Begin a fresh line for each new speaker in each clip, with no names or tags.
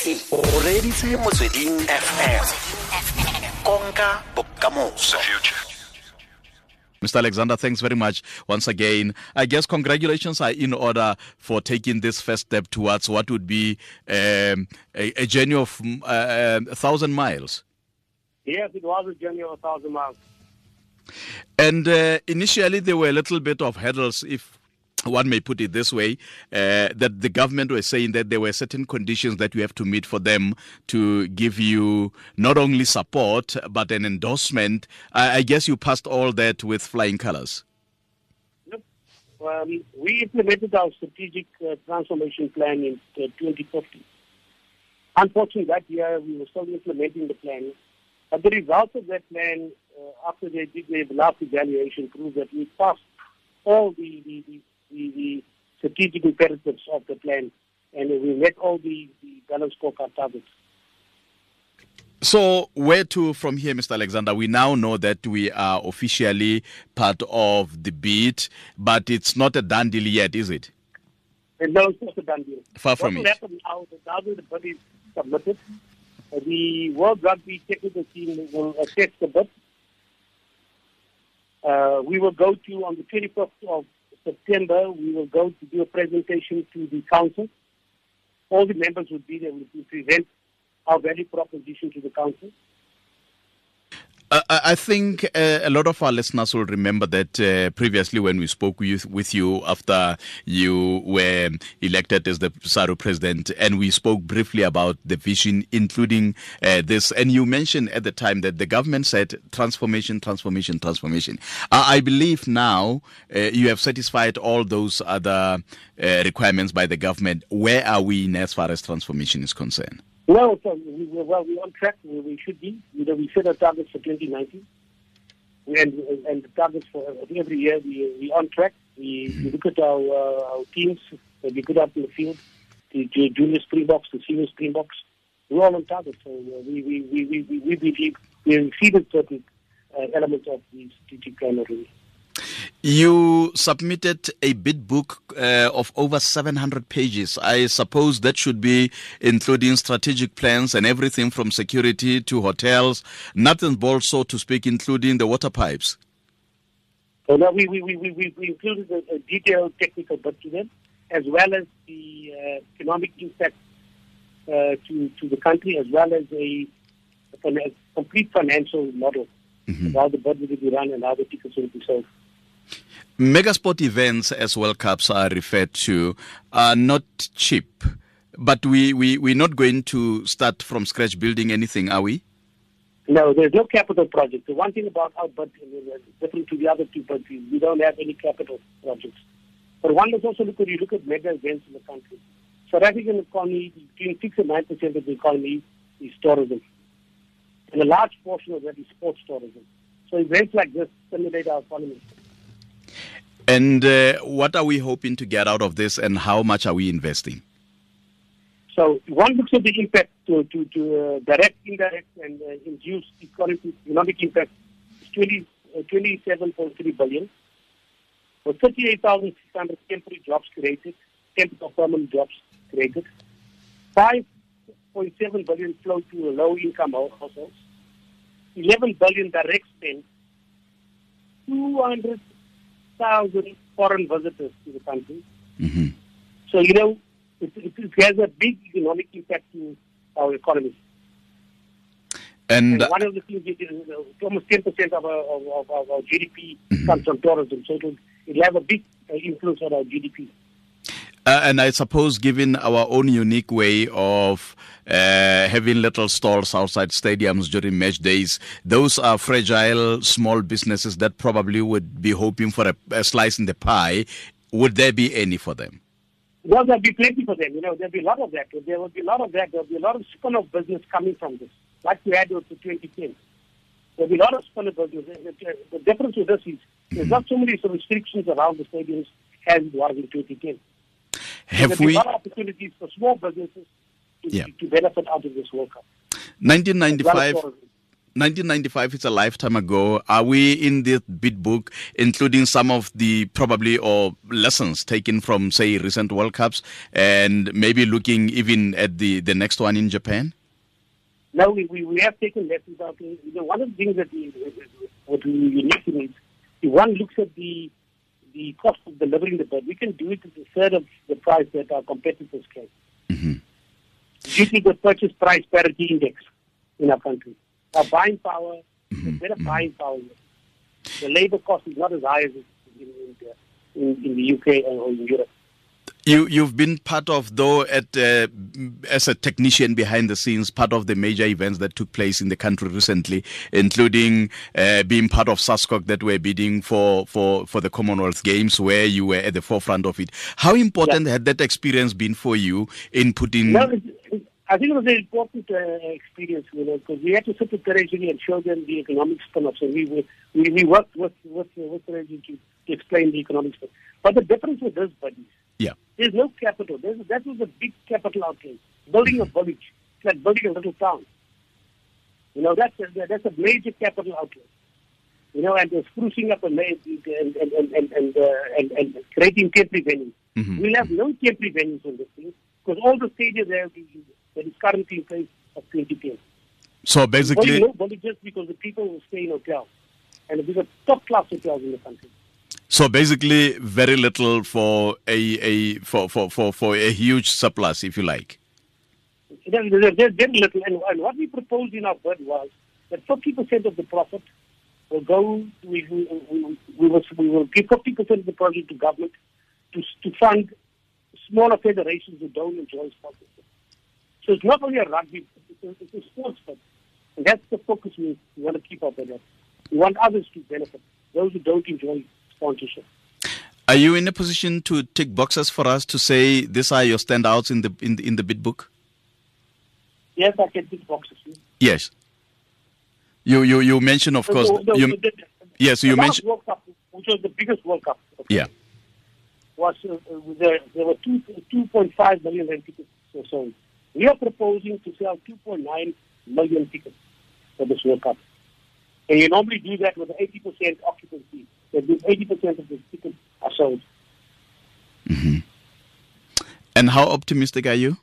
motse o reditse motsweding fm konka bokamoso
Mr. Alexander, thanks very much once again. I guess congratulations are in order for taking this first step towards what would be um, a, a journey of uh, a thousand miles.
Yes, it was a journey of a thousand miles.
And uh, initially, there were a little bit of hurdles, if one may put it this way, uh, that the government was saying that there were certain conditions that you have to meet for them to give you not only support but an endorsement. I, I guess you passed all that with flying colors.
Um, we implemented our strategic uh, transformation plan in uh, 2015. Unfortunately, that year we were still implementing the plan, but the results of that plan, uh, after they did their last evaluation, proved that we passed all the, the, the, the, the strategic imperatives of the plan, and we met all the, the balanced scorecard targets.
So, where to from here, Mr. Alexander? We now know that we are officially part of the bid, but it's not a done deal yet, is it?
And no, it's not a done deal.
Far from
what
it.
happen now, is now that the bid is submitted, uh, the World Rugby Technical Team will assess the bid. Uh, we will go to, on the 21st of September, we will go to do a presentation to the council. All the members will be there. We present our value proposition to the council.
I think uh, a lot of our listeners will remember that uh, previously when we spoke with, with you after you were elected as the SARU president, and we spoke briefly about the vision, including uh, this. And you mentioned at the time that the government said transformation, transformation, transformation. I believe now uh, you have satisfied all those other uh, requirements by the government. Where are we in as far as transformation is concerned?
Well, so we, we, well, we're on track where we should be. You know, we set our targets for 2019. And, and the targets for every year, we, we're on track. We, we look at our, uh, our teams that we put out in the field, the, the junior Springboks, the senior Springboks. We're all on target. So uh, we, we, we, we, we, we believe we have exceeded certain uh, elements of the strategic plan already.
You submitted a bid book uh, of over 700 pages. I suppose that should be including strategic plans and everything from security to hotels, nothing bolts, so to speak, including the water pipes.
So now we, we, we, we, we we included a, a detailed technical document as well as the uh, economic impact uh, to, to the country as well as a, a fin- complete financial model of how the budget will be run and how the tickets will be sold.
Megasport events, as World Cups are referred to, are not cheap. But we, we, we're not going to start from scratch building anything, are we?
No, there's no capital project. The one thing about our budget different to the other two countries. We don't have any capital projects. But one is also look at you look at mega events in the country. South African economy, between six and nine percent of the economy is tourism. And a large portion of that is sports tourism. So events like this stimulate our economy.
And uh, what are we hoping to get out of this, and how much are we investing?
So one looks at the impact to, to, to uh, direct, indirect, and uh, induced economic, impact. It's 20, uh, 27.3 billion. For 38,600 temporary jobs created, temporary or permanent jobs created. 5.7 billion flow to low-income households. 11 billion direct spend. 200,000 foreign visitors to the country.
hmm
So, you know, it, it, it has a big economic impact to our economy.
And
And one of the things is uh, almost 10% of our, of, of, our GDP comes from tourism. So it'll, it'll have a big uh, influence on our GDP.
Uh, and I suppose, given our own unique way of uh, having little stalls outside stadiums during match days, those are fragile small businesses that probably would be hoping for a, a slice in the pie. Would there be any for them?
Well, there'll be plenty for them. You know, there'll be a lot of that. There will be a lot of that. There'll be a lot of spin-off business coming from this, like we had with the 2010. There'll be a lot of spin-off business. The, difference with this is there's not so many restrictions around the stadiums as it was in 2010.
Have we?
opportunities for small businesses to,
Yeah.
to benefit out of this World Cup. as well as
1995.
tourism.
1995 it's a lifetime ago are we in this bid book including some of the probably or lessons taken from say recent world cups and maybe looking even at the the next one in japan
no we, we, we have taken lessons out you know, one of the things that we what we unique is if one looks at the the cost of delivering the bid we can do it at a third of the price that our competitors can
mm-hmm.
due to the purchase price parity index in our country our buying power,
Mm-hmm.
better buying power. The labor cost is not as high as in, in, the, in, in the UK or in Europe.
You you've been part of though at uh, as a technician behind the scenes part of the major events that took place in the country recently, including uh, being part of SASCOC that were bidding for, for, for the Commonwealth Games where you were at the forefront of it. How important
Yeah.
had that experience been for you in putting?
No, it, I think it was an important uh, experience, you know, because we had to sit with Treasury and show them the economic spin-offs, and we we, we, we worked with with with Treasury to, to explain the economic spin. But the difference with this, buddies,
Yeah.
there's no capital. There's, that was a big capital outlay. Building a village, it's like building a little town. You know, that's a, that's a major capital outlay. You know, and uh, sprucing up a and and and and and, uh, and, and creating temporary venues.
Mhm.
We'll have no temporary venues on this thing because all the stages stadiums have the, that is currently in place of 2010.
So
Only
basically,
nobody just because the people will stay in hotels, and these are top class hotels in the country.
so basically, very little for a, a for, for, for, for a huge surplus, if you like.
There's, there's, very little, and, and what we proposed in our bid was that 50% of the profit will go, we, we, we, we, will, we will give 50% of the project to government to, to fund smaller federations who don't enjoy sponsorship. So it's not only a rugby, it's a, it's a sports bid. And that's the focus we, we want to keep up with. We want others to benefit, those who don't enjoy sponsorship.
Are you in a position to tick boxes for us to say these are your standouts in the in the, in the bid book?
Yes, I can tick boxes.
Yes. You you you mentioned, of course.
So, the-
You,
the- the-
yes,
the
you mentioned.
World Cup, which was the biggest World Cup. okay,
Yeah.
Was uh, uh, there, there were two, 2.5 million rand tickets or so. We are proposing to sell 2.9 million tickets for this World Cup. And you normally do that with 80% occupancy. That means 80% of the tickets are sold.
And how optimistic are you?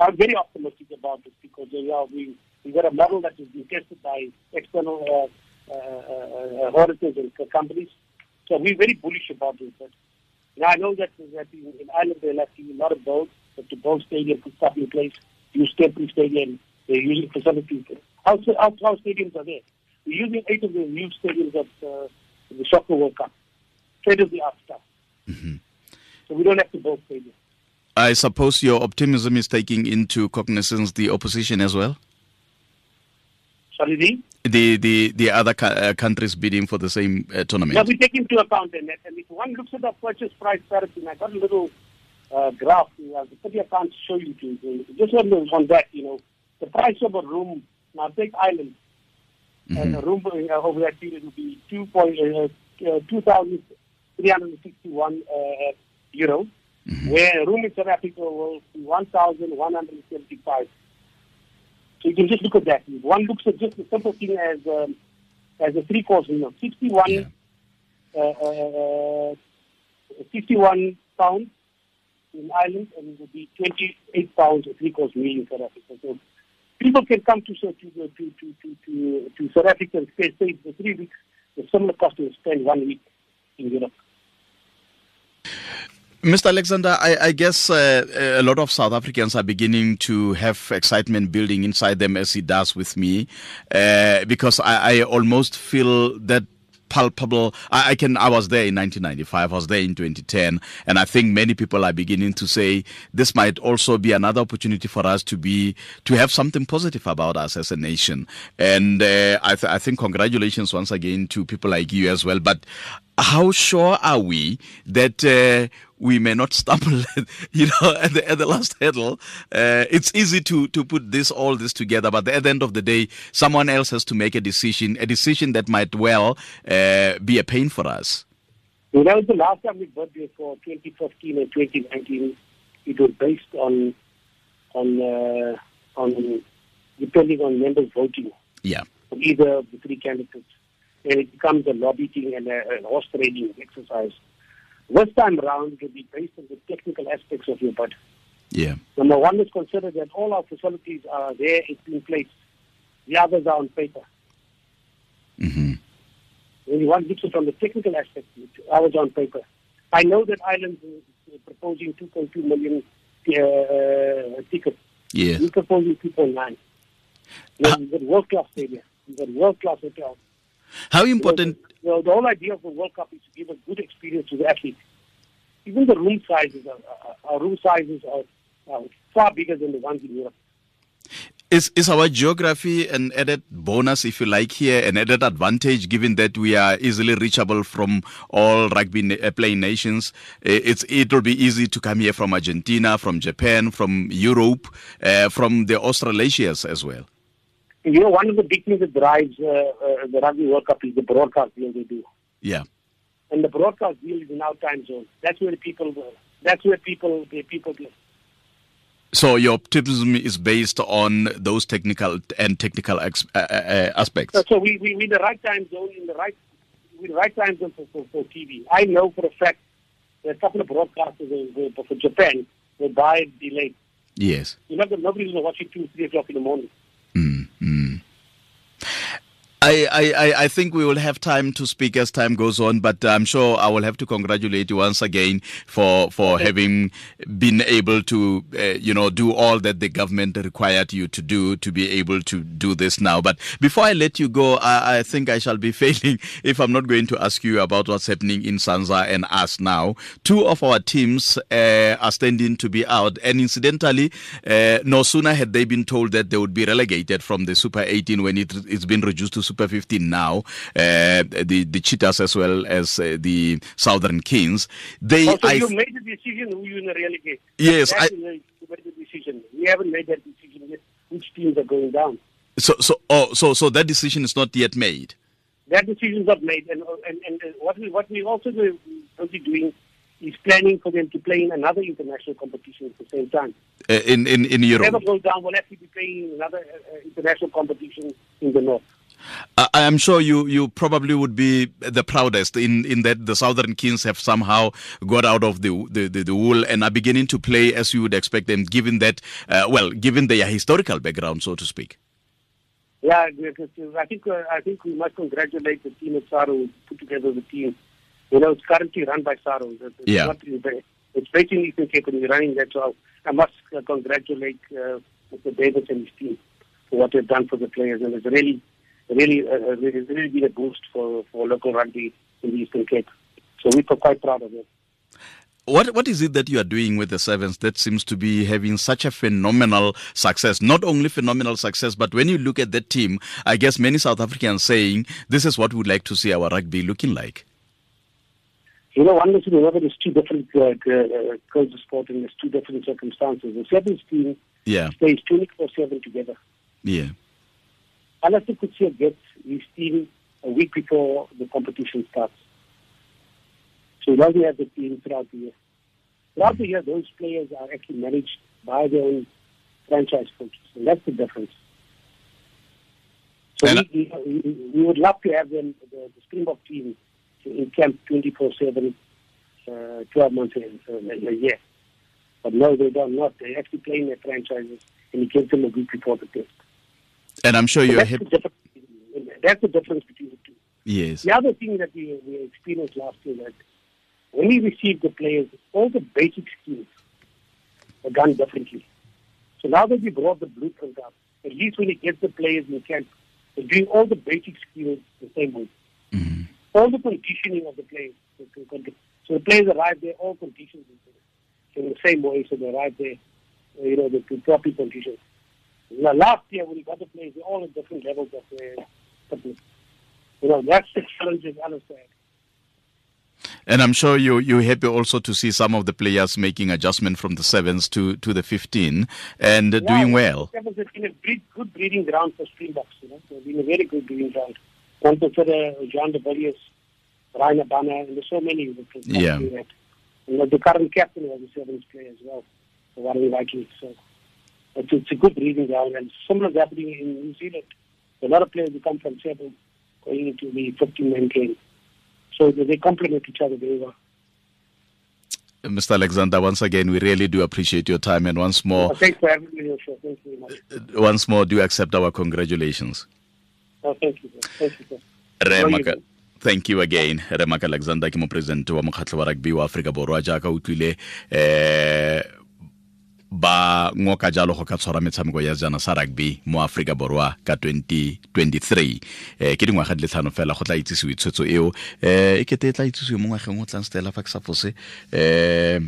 I'm very optimistic about this because uh, yeah, we we got a model that has been tested by external uh, uh, uh, auditors and companies. So we're very bullish about this. But now I know that, that in, in Ireland they're lacking a lot of build, but to build stadium stuff in place, use temporary stadium, they're using facilities. How, how, how stadiums are there? We're using eight of the new stadiums of uh, the Soccer World Cup. State of the art stuff. So we don't have to build stadiums.
I suppose your optimism is taking into cognizance the opposition as well.
Sorry, Lee?
The the the other co- uh, countries bidding for the same uh, tournament.
Yeah, we take into account that. And if one looks at the purchase price parity, I got a little uh, graph, you know, the I can't show you to. Just on, on that, you know, the price of a room, now take Ireland, and a room uh, over that period would be 2 point, uh, uh, 2,361 uh, euro, where a room in South Africa will be 1,175. So you can just look at that. One looks at just the simple thing as um, as a three course meal, 61
Yeah.
uh, uh, 51 pounds in Ireland, and it would be 28 pounds three course meal in South Africa. So people can come to to to to to, to, to South Africa and stay, stay for three weeks. The similar cost to spend one week in Europe.
Mr. Alexander, I, I guess uh, a lot of South Africans are beginning to have excitement building inside them as it does with me, uh, because I, I almost feel that palpable. I, I can. I was there in 1995. I was there in 2010, and I think many people are beginning to say this might also be another opportunity for us to be to have something positive about us as a nation. And uh, I, th- I think congratulations once again to people like you as well. But how sure are we that uh, we may not stumble, you know, at the, at the last hurdle? Uh, it's easy to, to put this all this together, but at the end of the day, someone else has to make a decision, a decision that might well uh, be a pain for us.
So that was the last time we bid for 2015 and 2019. It was based on on uh, on depending on members voting.
Yeah.
either of the three candidates. And it becomes a lobbying and a, a horse trading exercise. This time around, it will be based on the technical aspects of your bid.
Yeah.
Number one is consider that all our facilities are there it's in place. The others are on paper.
Mm-hmm.
When you want to look at it from the technical aspect, ours are on paper. I know that Ireland is proposing 2.2 million uh, tickets.
Yeah.
We're proposing 2.9. We've got world-class stadium. We've got world-class hotels.
How important?
You know, the whole idea of the World Cup is to give a good experience to the athletes. Even the room sizes, are, our room sizes are, are far bigger than the ones in Europe.
Is is our geography an added bonus, if you like, here, an added advantage, given that we are easily reachable from all rugby na- uh, playing nations? It's it will be easy to come here from Argentina, from Japan, from Europe, uh, from the Australasias as well.
You know, one of the big things that drives uh, uh, the Rugby World Cup is the broadcast deal they do.
Yeah.
And the broadcast deal is in our time zone. That's where the people, that's where people, people play.
So your optimism is based on those technical and technical ex- uh, uh, uh, aspects.
So, so we, we, we in the right time zone, in the right, we the right time zone for, for, for TV. I know for a fact that a couple of broadcasters for Japan will buy delayed.
Yes.
You know, nobody's going to watch it 2, 3 o'clock in the morning.
I, I, I- I think we will have time to speak as time goes on, but I'm sure I will have to congratulate you once again for for having been able to, uh, you know, do all that the government required you to do to be able to do this now. But before I let you go, I, I think I shall be failing if I'm not going to ask you about what's happening in SANZAAR and us now. Two of our teams uh, are standing to be out, and incidentally, uh, no sooner had they been told that they would be relegated from the Super 18 when it, it's been reduced to Super 15 now, uh, the the Cheetahs as well as uh, the Southern Kings. They,
Also,
I,
you made the decision who you're going to relegate.
Yes, I-
you made the decision. We haven't made that decision yet. Which teams are going down?
so so oh so so that decision is not yet made.
That decision is not made. And and, and uh, what we what we also do, will be doing is planning for them to play in another international competition at the same time.
Uh, in in in Europe.
Whoever goes down will actually be playing another uh, uh, international competition in the north.
I I am sure you, you probably would be the proudest in, in that the Southern Kings have somehow got out of the, the, the, the wool and are beginning to play as you would expect them, given that, uh, well, given their historical background, so to speak.
Yeah, because I think uh, I think we must congratulate the team at SARU who put together the team. You know, it's currently run by SARU. It's
Yeah.
Not, it's in Eastern Cape and running that. So I must uh, congratulate uh, Mr. Davis and his team for what they've done for the players. And it's really, really, uh, it's really been a boost for, for local rugby in the Eastern Cape. So we're quite proud of it.
What what is it that you are doing with the sevens that seems to be having such a phenomenal success? Not only phenomenal success, but when you look at that team, I guess many South Africans saying this is what we'd like to see our rugby looking like.
You know, one must remember there's two different uh, uh, codes of sport and there's two different circumstances. The sevens team
Yeah,
stays 24-7 together.
yeah,
Allister Coetzee gets his team a week before the competition starts. So he doesn't have the team throughout the year. Throughout the year, those players are actually managed by their own franchise coaches, and that's the difference. So we, we, we would love to have them, the, the Springbok team, in camp 24-7, uh, 12 months a, a year. But no, they don't not. They actually play in their franchises, and he gets them a week before the test.
And I'm sure
So
you're
that's, the
happy.
that's the difference between the two.
Yes,
The other thing that we, we experienced last year that when we received the players, all the basic skills are done differently. So now that we brought the blueprint up, at least when it get the players in camp, they're doing all the basic skills the same way.
Mhm.
All the conditioning of the players. So the players arrive there, all conditions in the same way, so they arrive there, you know, the, the proper conditions. Now, last year when we got the players, they're all at different levels of uh, fitness. You know, that's the challenge Allister had.
And I'm sure you you're happy also to see some of the players making adjustment from the sevens to, to the 15 and uh, doing well.
That was been a breed, good breeding ground for Springboks. You know, it's been a very good breeding ground. One consider Jean de Villiers, Bryan Habana, and there's so many.
Yeah.
that. And the current captain was a sevens player as well, for Warren Vikings. So it's, it's a good breeding ground, and similar is happening in New Zealand. A lot of players who come from Seattle going into the 15-man game. So they complement each other very well.
Mr. Alexander, once again, we really do appreciate your time. And once more,
uh, thanks for having me on your show. Thank you very much.
Once more, do accept our congratulations.
Oh, thank you. Sir. Thank you, sir.
Remaka. thank you again remaka alexander ke mopresidente wa mokgatlho wa rugby wa aforika borwa jaaka utlwile um ba ngoka jalo go ka tshwara metshameko ya jana sa rugby mo Africa borwa ka 2023 eh ke dingwaga di le tlhano fela go tla itsisiwe tshwetso eo. Eh e kete e tla itsisiwe mo ngwageng o tlang stela fa ke sa fose eh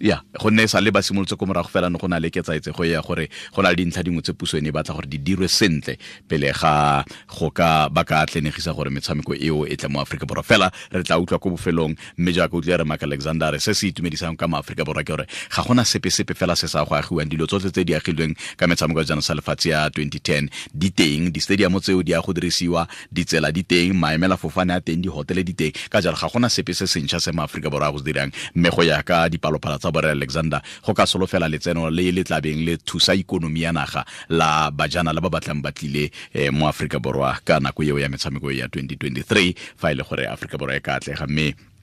ya go gonne sa le ba simolotse ko morago fela no go na le ketsaetse go ya gore go na le dintlha dingwe tse puso ene batla gore di dirwe sentle pele ga go ka ba ka tlenegisa gore metshameko eo e tla mo aforika borwa. Fela re tla utlwa ko bofelong mme jaaka utlwa re maka alexander se se itumedisang ka maaforika borwa ke gore ga gona sepe-sepe fela se sa go agiwang. Dilo tsotlhe tse di agilweng ka metshameko ya jana sa lefatshe ya 2010 di teng di-stadiumo tseo di a go dirisiwa ditsela di teng maemela fofane a teng di-hotele di teng. Ka jalo ga gona sepe se sentšha se maaforika borwa a go se dirang. Mme go ya ka dipalophala tsa bore alexander go ka solofela letseno le le tlabeng le thusa ikonomi ya naga la bajana la ba batlang ba tlile eh, mo aforika borwa ka nako eo ya metshameko ya 2023 fa e le gore aforika borwa e ka atlega. Mme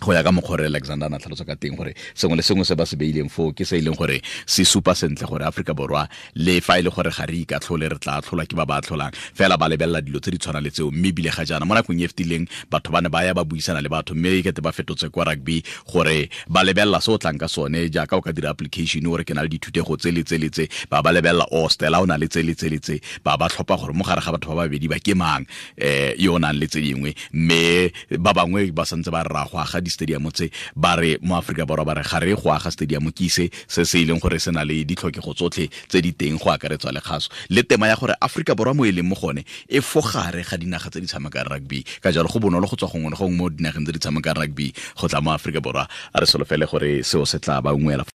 go ya ka mokgwa alexander na tlhalosa ka teng gore sengwe le sengwe se ba se beileng foo ke se e leng gore se supa sentle gore aforika borwa le fa e le gore ga re ikatlhole re tla tlholwa ke ba ba tlholang. Fela ba lebelela dilo tse di tshwana le tseo mme ebile ga jaana mo nakong e fetileng batho ba ne ba ya ba buisana le batho mme kete ba fetotse kwa rugby gore ba lebelela se o tlang ka sone jaaka o ka dira application gore ke na le dithutego tse le tse le tse. Ba ba lebelela o stela o na le tse le tse ba ba tlhopha gore mo gare ga batho ba babedi ba ke mang um yo nang le tse dingwe. Mme ba bangwe ba santse ba rra go aga di-stadium tse ba re mo aforika borwa ba re ga re go aga stadium ke ise se se ileng leng gore se na le ditlhokego tsotlhe tse di teng go akaretswa le kgaso le tema ya gore aforika borwa mo e leng mo gone e fogare ga dinaga tse di tshamekang rugby. Ka jalo go bonolo go tswa gongwe le gongwe mo dinageng tse di tshamekang rugby go tla mo aforika borwa. A re solofele gore seo se tla ba ungwela